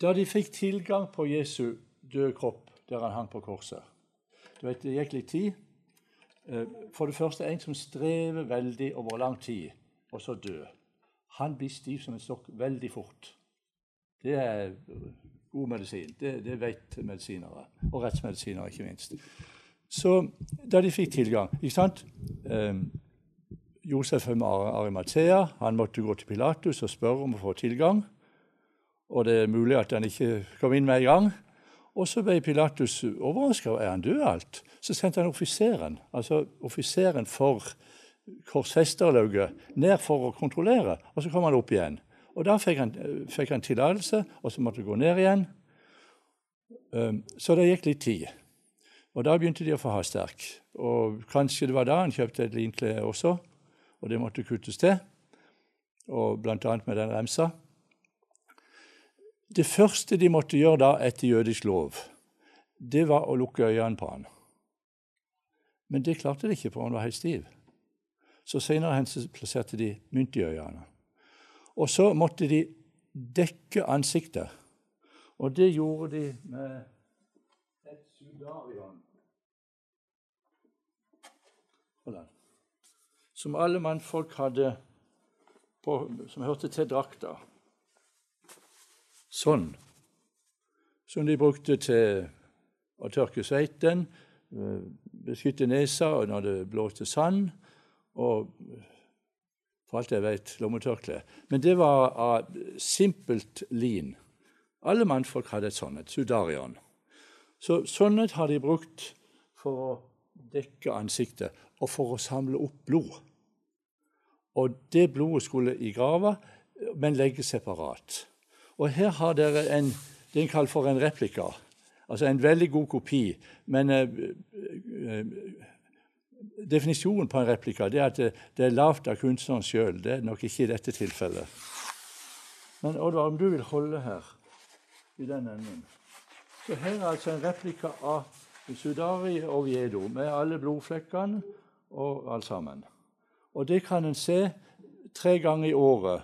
Da de fikk tilgang på Jesu døde kropp der han hang på korset du vet, Det gikk litt tid. Eh, for det første en som strever veldig over lang tid, og så dø. Han blir stiv som en stokk veldig fort. Det er god medisin. Det, det vet medisinere, og rettsmedisinere ikke minst. Så da de fikk tilgang ikke sant? Eh, Josef Arimathea han måtte gå til Pilatus og spørre om å få tilgang. Og det er mulig at han ikke kom inn med en gang. Og så ble Pilatus overraska. Er han død alt? Så sendte han offiseren, altså offiseren for korsfesterlauget, ned for å kontrollere. Og så kom han opp igjen. Og Da fikk han, fikk han tillatelse, og så måtte han gå ned igjen. Um, så det gikk litt tid. Og da begynte de å få hastverk. Og kanskje det var da han kjøpte et linkle også, og det måtte kuttes til, og bl.a. med den remsa. Det første de måtte gjøre da etter jødisk lov, det var å lukke øynene på han. Men det klarte de ikke, for han var helt stiv. Så senere plasserte de mynt i øynene. Og så måtte de dekke ansiktet. Og det gjorde de med et sudarion. Som alle mannfolk hadde på, som hørte til drakta. Sånn. Som de brukte til å tørke sveiten, eh, beskytte nesa når det blåste sand, og for alt jeg vet, lommetørkle. Men det var av simpelt lin. Alle mannfolk hadde et sånt, et sudarion. Så sånnet har de brukt for å dekke ansiktet og for å samle opp blod. Og det blodet skulle i grava, men legges separat. Og her har dere en det er kalt for en replika, altså en veldig god kopi. Men eh, eh, definisjonen på en replika er at det, det er lavt av kunstneren sjøl. Det er nok ikke i dette tilfellet. Men Oddvar, om du vil holde her i den enden Så her er altså en replika av Sudari Oviedo med alle blodflekkene og alt sammen. Og det kan en se tre ganger i året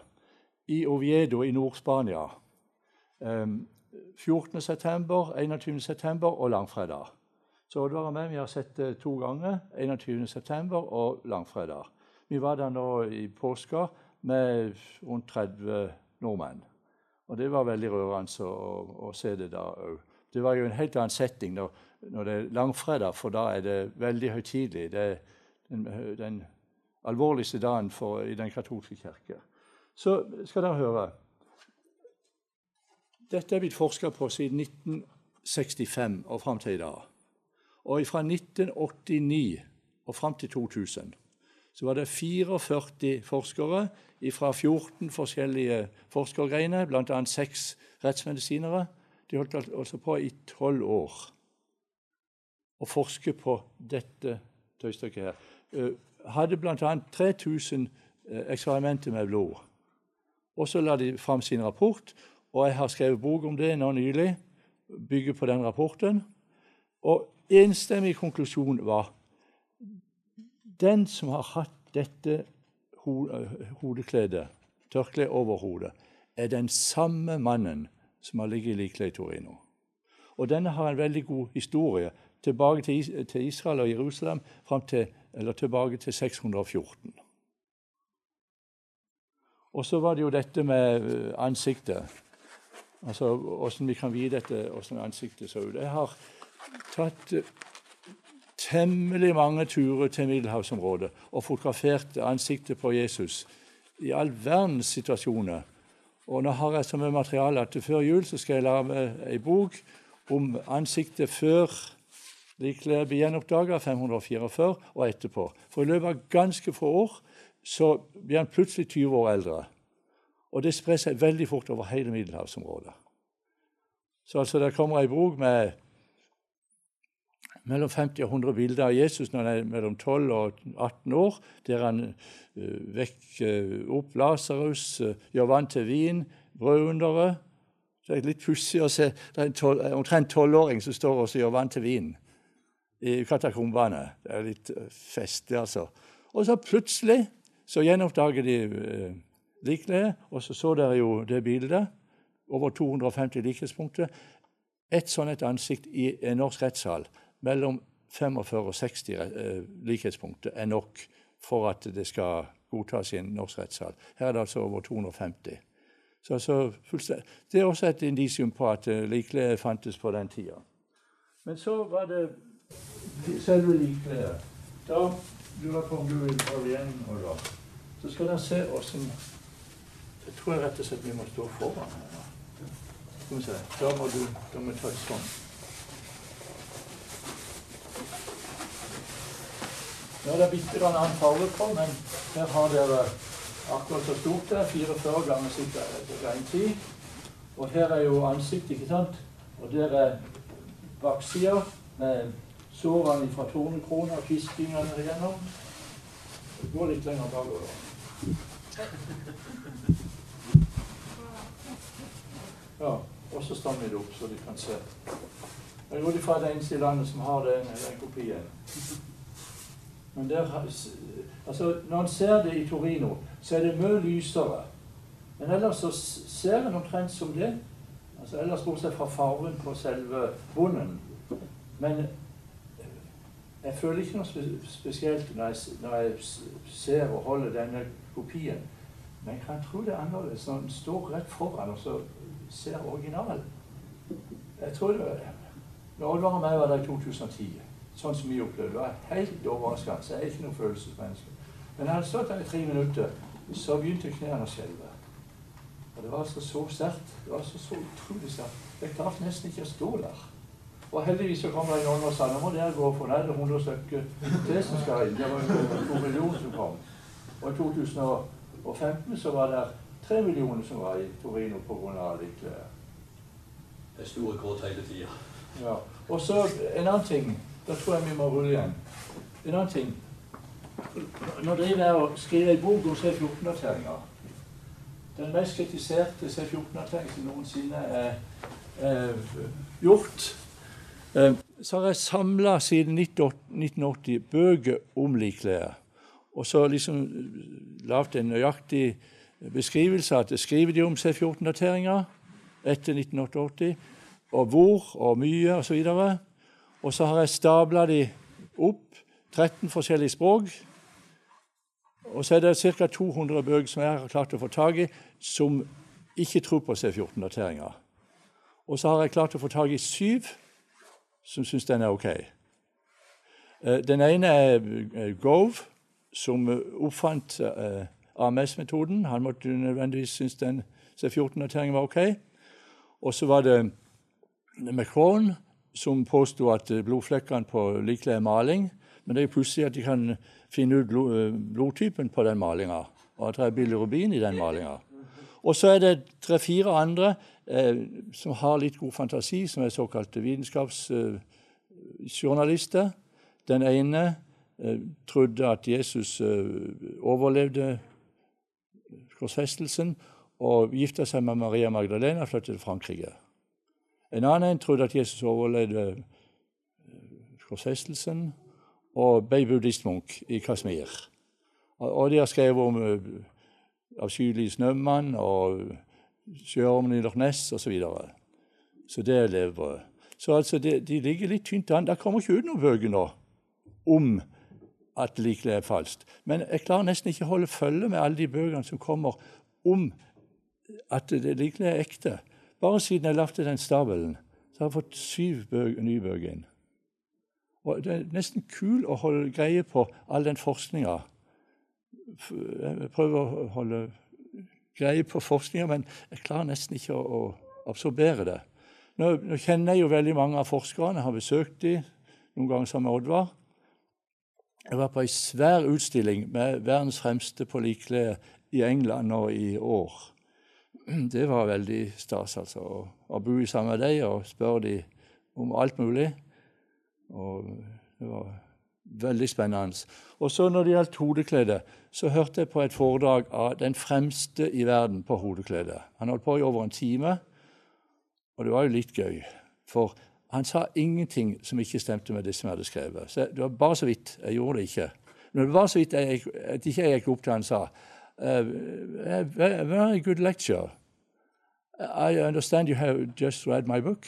i Oviedo i Nord-Spania. 14. september, 21. september og langfredag. Så Oddvar og meg vi har sett det to ganger. 21. september og langfredag. Vi var der nå i påska med rundt 30 nordmenn. Og det var veldig rørende å, å se det da òg. Det var jo en helt annen setting når, når, det er langfredag, for da er det veldig høytidelig. Det er den, den alvorligste dagen for, i den katolske kirke. Så skal dere høre Dette er blitt forska på siden 1965 og fram til i dag. Og fra 1989 og fram til 2000 så var det 44 forskere fra 14 forskjellige forskergreiner, bl.a. seks rettsmedisinere. De holdt altså på i tolv år å forske på dette tøystykket her. Eh, hadde bl.a. 3000 eh, eksperimenter med blod. Og så la de fram sin rapport, og jeg har skrevet bok om det nå nylig. Bygger på den rapporten. Og enstemmig konklusjon var den som har hatt dette eh, hodekledet, tørkle over hodet, er den samme mannen som har ligget i likkledet i Torino. Og denne har en veldig god historie tilbake til Israel og Jerusalem til eller tilbake til 614. Og så var det jo dette med eh, ansiktet. Altså åssen vi kan vite dette, åssen ansiktet så ut. Jeg har tatt eh, temmelig mange turer til middelhavsområdet og fotografert ansiktet på Jesus i all verdens situasjoner. Og nå har jeg så mye materiale at før jul så skal jeg lage ei bok om ansiktet før Likevel blir gjenoppdaga 544 og etterpå. For i løpet av ganske få år så blir han plutselig 20 år eldre. Og det sprer seg veldig fort over hele middelhavsområdet. Så altså det kommer ei bok med mellom 50 og 100 bilder av Jesus når han er mellom 12 og 18 år, der han uh, vekker opp Lasarus, uh, gjør vann til vin, brødunderet. Det er litt pussig å se det er en tol, omtrent tolvåring som står og gjør vann til vin i katakombene. Det er litt eh, festlig, altså. Og så plutselig så gjenoppdager de eh, likene, og så så dere jo det bildet. Over 250 likhetspunkter. Et sånn et ansikt i en norsk rettssal mellom 45 og 60 eh, likhetspunkter er nok for at det skal godtas i en norsk rettssal. Her er det altså over 250. Så, så det er også et indisium på at uh, fantes på den tida. Men så var det selve likværet. Da lurer jeg på om du vil prøve igjen. Og da. Så skal dere se åssen Jeg tror rett og slett vi må stå foran her. Skal vi se. Da må du da må ta et sånt. Nå er det bitte grann annen farge på, men her har dere akkurat så stort det er. 44 ganger. 1,10. Og her er jo ansiktet, ikke sant? Og der er baksida med sårene fra tornekrona, fiskingene igjennom. Gå litt lenger bakover. Ja, og så stammer det opp, så de kan se. Jeg går fra det eneste i landet som har den, den kopien. Men der, altså, når en ser det i Torino, så er det mye lysere. Men ellers så ser en omtrent som det. Altså Ellers bortsett fra fargen på selve bunnen. Men jeg føler ikke noe spesielt når jeg, når jeg ser og holder denne kopien. Men jeg kan tro det er annerledes når den står rett foran og så ser originalen. Jeg tror det Når Oddvar og meg var der i 2010, sånn som vi opplevde det, var helt overraskende. Jeg er ikke noe følelsesmenneske. Men jeg hadde stått der i tre minutter, så begynte knærne å skjelve. Og det var altså så sterkt. Det var altså så utrolig sterkt. Jeg klarte nesten ikke å stå der. Og heldigvis så kom det noen og sa nå må dere gå, for nå er det 100 stykker til som skal inn. Det var jo to millioner som kom. Og i 2015 så var det tre millioner som var i Torino pga. litt klær. Det er store kort hele tida. Ja. Og så en annen ting. Da tror jeg vi må rulle igjen. En annen ting. Nå driver jeg og skriver en bok om C14-dateringer. Den mest kritiserte C14-dateringen som noensinne er, er gjort. Eh, så har jeg samla siden 1980 bøker om likklær. Og så liksom eh, lagd en nøyaktig beskrivelse at skriver de om C14-dateringer etter 1988, og hvor og mye osv. Og, så og så har jeg stabla de opp, 13 forskjellige språk. Og så er det ca. 200 bøker som jeg har klart å få tak i, som ikke tror på C14-dateringer. Og så har jeg klart å få tak i syv som syns den er ok. Eh, den ene er eh, Gove, som oppfant eh, AMS-metoden. Han måtte nødvendigvis synes den C14-noteringen var ok. Og så var det Macron, som påsto at blodflekkene på likelig er maling. Men det er pussig at de kan finne ut blodtypen på den malinga, og at det er bilirubin i den malinga. Og så er det tre-fire andre som har litt god fantasi, som er såkalte vitenskapsjournalister. Den ene eh, trodde at Jesus eh, overlevde korsfestelsen og gifta seg med Maria Magdalena og flyttet til Frankrike. En annen trodde at Jesus overlevde eh, korsfestelsen og ble buddhistmunk i Kashmir. Og de har skrevet om eh, avskyelig snømann og sjøormen i Loch Ness osv. Så, videre. så det er levebrød. Så altså, de, de, ligger litt tynt an. Det kommer ikke ut noen bøker nå om at likelig er falskt. Men jeg klarer nesten ikke å holde følge med alle de bøkene som kommer om at det likelig er ekte. Bare siden jeg lagde den stabelen, så har jeg fått syv bøger, nye bøker inn. Og Det er nesten kul å holde greie på all den forskninga jeg prøver å holde greie på forskninga, men jeg klarer nesten ikke å, å absorbere det. Nå, nå, kjenner jeg jo veldig mange av forskerne, jeg har besøkt dem noen ganger sammen med Oddvar. Jeg var på ei svær utstilling med verdens fremste på likklede i England nå i år. Det var veldig stas, altså, å bo sammen med dem og spørre dem om alt mulig. Og det var Veldig spennende. Og så Når det gjaldt hodekledet, så hørte jeg på et foredrag av den fremste i verden på hodekledet. Han holdt på i over en time, og det var jo litt gøy. For han sa ingenting som ikke stemte med det som jeg hadde skrevet. Så Det var bare så vidt. Jeg gjorde det ikke. Men det var så vidt jeg, at ikke jeg gikk opp til han sa uh, Very good lecture. I understand you have just read my book.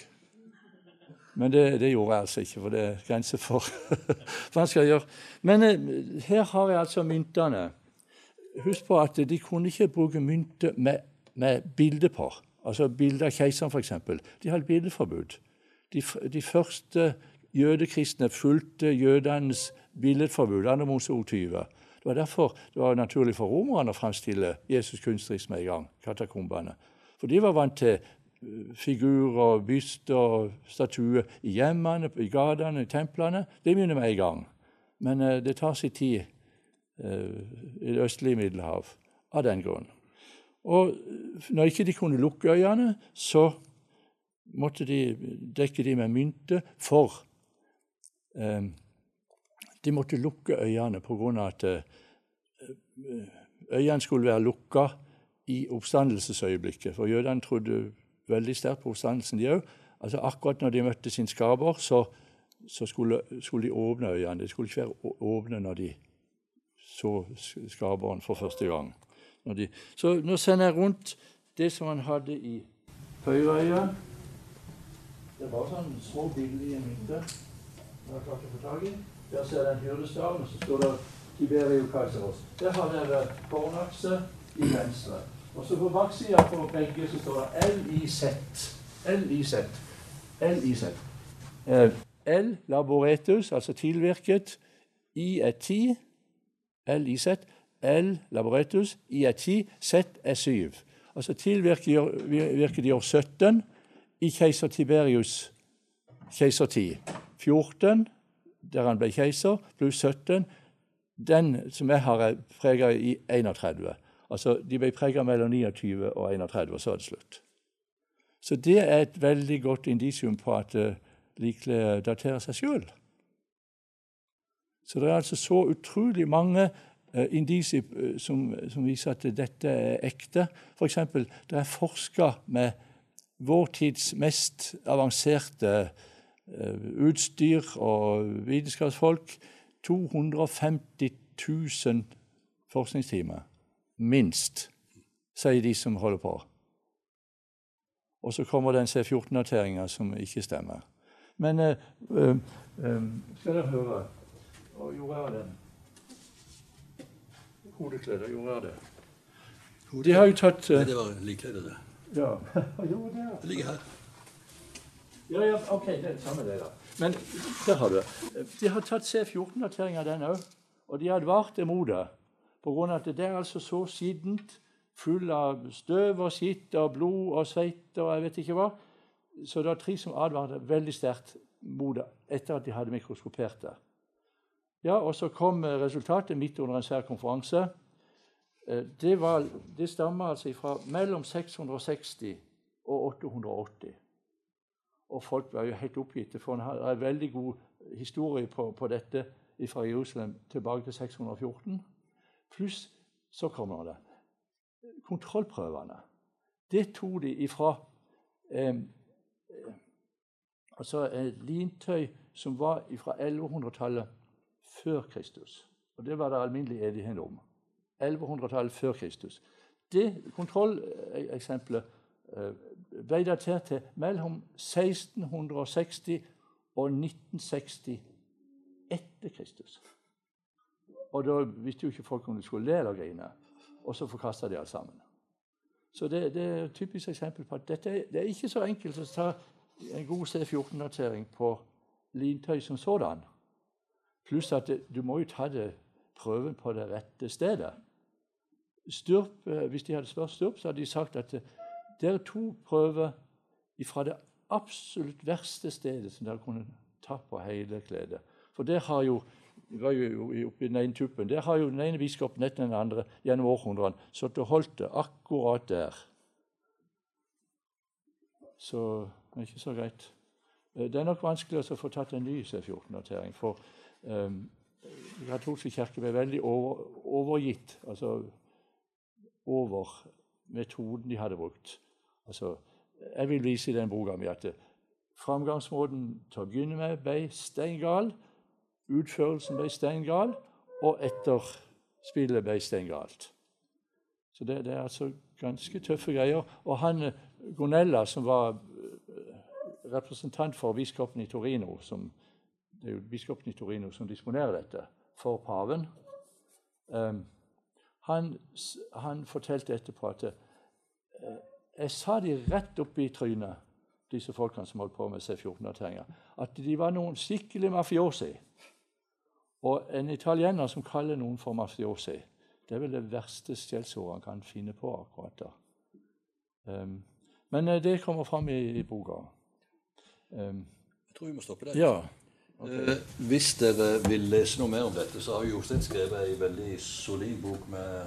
Men det, det, gjorde jeg altså ikke, for det er grenser for hva en skal gjøre. Men eh, her har jeg altså myntene. Husk på at de kunne ikke bruke mynter med, med bilde på. Altså bilde av keiseren, f.eks. De hadde bildeforbud. De, de første jødekristne fulgte jødenes billedforbud. Andre Mosebok 20. Det var derfor det var naturlig for romerne å framstille Jesus kunstnerisk med en gang. katakombene. For de var vant til figurer, byster, statuer i hjemmene, i gatene, i templene. Det begynner med en gang. Men uh, det tar sin tid uh, i det østlige Middelhav av den grunn. Og når ikke de kunne lukke øyene, så måtte de dekke de med mynter, for uh, de måtte lukke øynene pga. at øyene skulle være lukka i oppstandelsesøyeblikket. For jødene trodde veldig sterkt på oppstandelsen, de òg. Altså, akkurat når de møtte sin skaper, så, så skulle, skulle, de åpne øynene. De skulle ikke være åpne når de så skaperen for første gang. De, så nå sender jeg rundt det som han hadde i høyre øye. Det var sånn små billige mynter. jeg har klart å få tak i. Der ser den hyrdestaven, og så står det Tiberio Kaiseros. Der har dere kornakse i venstre. Og så på baksida på begge så står det LIZ. LIZ. LIZ. Eh, L laboretus, altså tilvirket. I er 10. LIZ. L laboretus. I er 10. Z er 7. Altså tilvirket i år 17 i keiser Tiberius keisertid. 14 der han ble keiser, pluss 17. Den som jeg har, er prega i 31. Altså, De ble prega mellom 29 og 31, og så er det slutt. Så det er et veldig godt indisium på at uh, likklær daterer seg sjøl. Så det er altså så utrolig mange uh, indisier uh, som, som, viser at dette er ekte. F.eks. det er forska med vår tids mest avanserte utstyr og vitenskapsfolk. 250 000 forskningstimer. Minst, sier de som holder på. Og så kommer den C14-noteringa som ikke stemmer. Men eh, eh, skal dere høre Og gjorde jeg den? Hodeklede, gjorde jeg det? De har jo tatt uh, Det var likkledet, det. Ja. jo, det, det ligger her. Ja, ja, ok, det er samme det, da. Men der har du det. De har tatt C14-notering av den òg, og de har advart imot det. På grunn av at det er altså så skittent, full av støv og skitt og blod og svette og jeg vet ikke hva. Så det var tre som advarte veldig sterkt mot det etter at de hadde mikroskopert det. Ja, og så kom resultatet midt under en svær konferanse. Det, var, det stammer altså fra mellom 660 og 880. Og folk var jo helt oppgitte, for en har en veldig god historie på, på dette fra Jerusalem tilbake til 614. Pluss så kommer det kontrollprøvene. Det tok de ifra eh, altså et lintøy som var fra 1100-tallet før Kristus. Og Det var det alminnelig enighet om. 1100-tallet før Kristus. Det kontrolleksempelet eh, ble datert til mellom 1660 og 1960 etter Kristus. Og da visste jo ikke folk om de skulle le eller grine, og så forkasta de alt sammen. Så det, det, er et typisk eksempel på at dette, det er ikke så enkelt å ta en god C14-notering på lintøy som sådan. Pluss at det, du må jo ta det, prøven på det rette stedet. Styrp, eh, hvis de hadde spurt Sturp, så hadde de sagt at dere to prøver fra det absolutt verste stedet som dere kunne ta på hele kledet. For det har jo var jo oppe i den ene tuppen. Der har jo den ene biskopen etter den andre gjennom århundrene sittet og holdt det akkurat der. Så det er ikke så greit. Eh, det er nok vanskelig å få tatt en ny C14-notering. For um, Den katolske kirke ble veldig over, overgitt, altså over metoden de hadde brukt. Altså, jeg vil vise i den boka mi at framgangsmåten til å begynne med ble steingal, utførelsen ble steingal, og etterspillet ble steingalt. Så det, det, er altså ganske tøffe greier. Og han Gonella, som var eh, representant for biskopen i Torino som, Det er jo biskopen i Torino som disponerer dette for paven. Um, han, han, fortalte etterpå at uh, jeg sa de rett opp i trynet, disse folkene som holdt på med C14-noteringer, at de var noen skikkelig mafiosi. Og en italiener som kaller noen for mafiosi, det er vel det verste skjellsordet han kan finne på akkurat da. Um, men uh, det kommer fram i, i boka. Um, jeg tror vi må stoppe der. Ja. Okay. Eh, hvis dere vil lese noe mer om dette, så har Jostein skrevet ei veldig solid bok med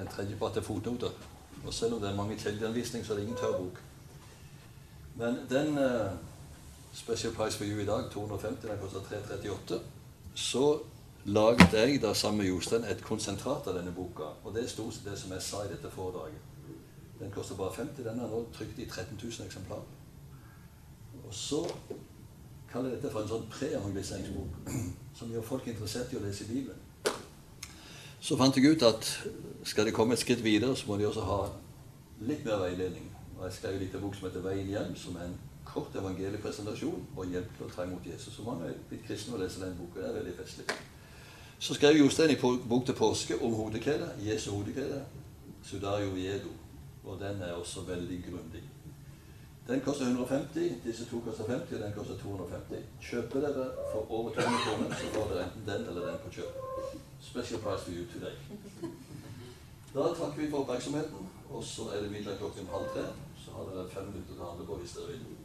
en tredjepart til fotnoter. Og selv om det er mange kildeanvisninger, så er det ingen tørr bok. Men den eh, Special Price for You i dag, 250, den koster 338. Så laget jeg da sammen med Jostein et konsentrat av denne boka. Og det er stort sett det som jeg sa i dette foredraget. Den koster bare 50. Den er nå trykt i 13 000 eksemplarer. Og så kaller jeg dette for en sånn preevangeliseringsbok som gjør folk interessert i å lese Bibelen. Så fant jeg ut at skal de komme et skritt videre, så må de også ha litt mer veiledning. Og jeg skrev en liten bok som heter 'Veien hjem', som er en kort evangeliepresentasjon og hjelp til å ta imot Jesus. Så mange er blitt kristne og leser den boka. Det er veldig festlig. Så skrev Jostein i bok til påske om hodekledet, Jesu hodekledet, Sudario Viedo. Og den er også veldig grundig. Den koster 150, disse to koster 50, og den koster 250. Kjøper dere for over 200 kroner, så får dere enten den eller den på kjøp. Special price for you today. Da takker vi for oppmerksomheten, og så er det middag klokken halv tre. Så har dere fem minutter til å handle på hvis dere vil.